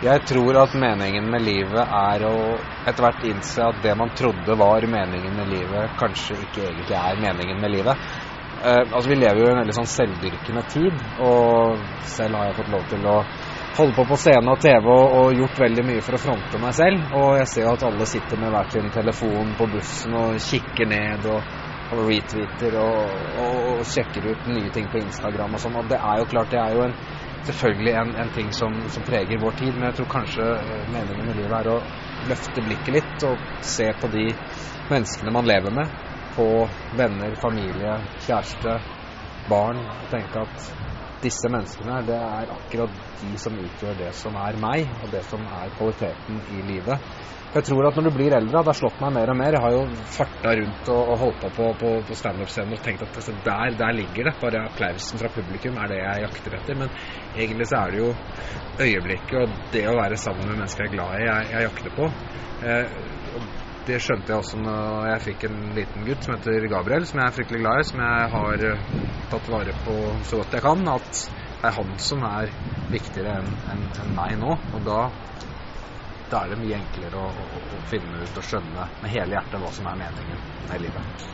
Jeg tror at meningen med livet er å etter hvert innse at det man trodde var meningen med livet, kanskje ikke egentlig er meningen med livet. Eh, altså Vi lever jo i en veldig sånn selvdyrkende tid, og selv har jeg fått lov til å holde på på scene og TV og, og gjort veldig mye for å fronte meg selv. Og jeg ser jo at alle sitter med hver sin telefon på bussen og kikker ned og, og retweeter og, og, og sjekker ut nye ting på Instagram og sånn. Og det er jo klart, det er jo en selvfølgelig en, en ting som, som, preger vår tid, men jeg tror kanskje eh, meningen med livet er å løfte blikket litt og se på de menneskene man lever med. På venner, familie, kjæreste, barn. Og tenke at disse menneskene, det er akkurat de som utgjør det som er meg, og det som er kvaliteten i livet. Jeg tror at når du blir eldre, det har slått meg mer og mer. Jeg har jo farta rundt og, og holdt på på, på, standup-scenen og tenkt at altså, der, der, ligger det. Bare applausen fra publikum er det jeg jakter etter. Men egentlig så er det jo øyeblikket og det å være sammen med mennesker jeg er glad i, jeg, jeg jakter på. Eh, det skjønte jeg også når jeg fikk en liten gutt som heter Gabriel, som jeg er fryktelig glad i, som jeg har eh, tatt vare på så godt jeg kan. At det er han som er viktigere enn en, en meg nå. Og da da er det mye enklere å, å, å finne ut og skjønne med hele hjertet hva som er meningen med livet.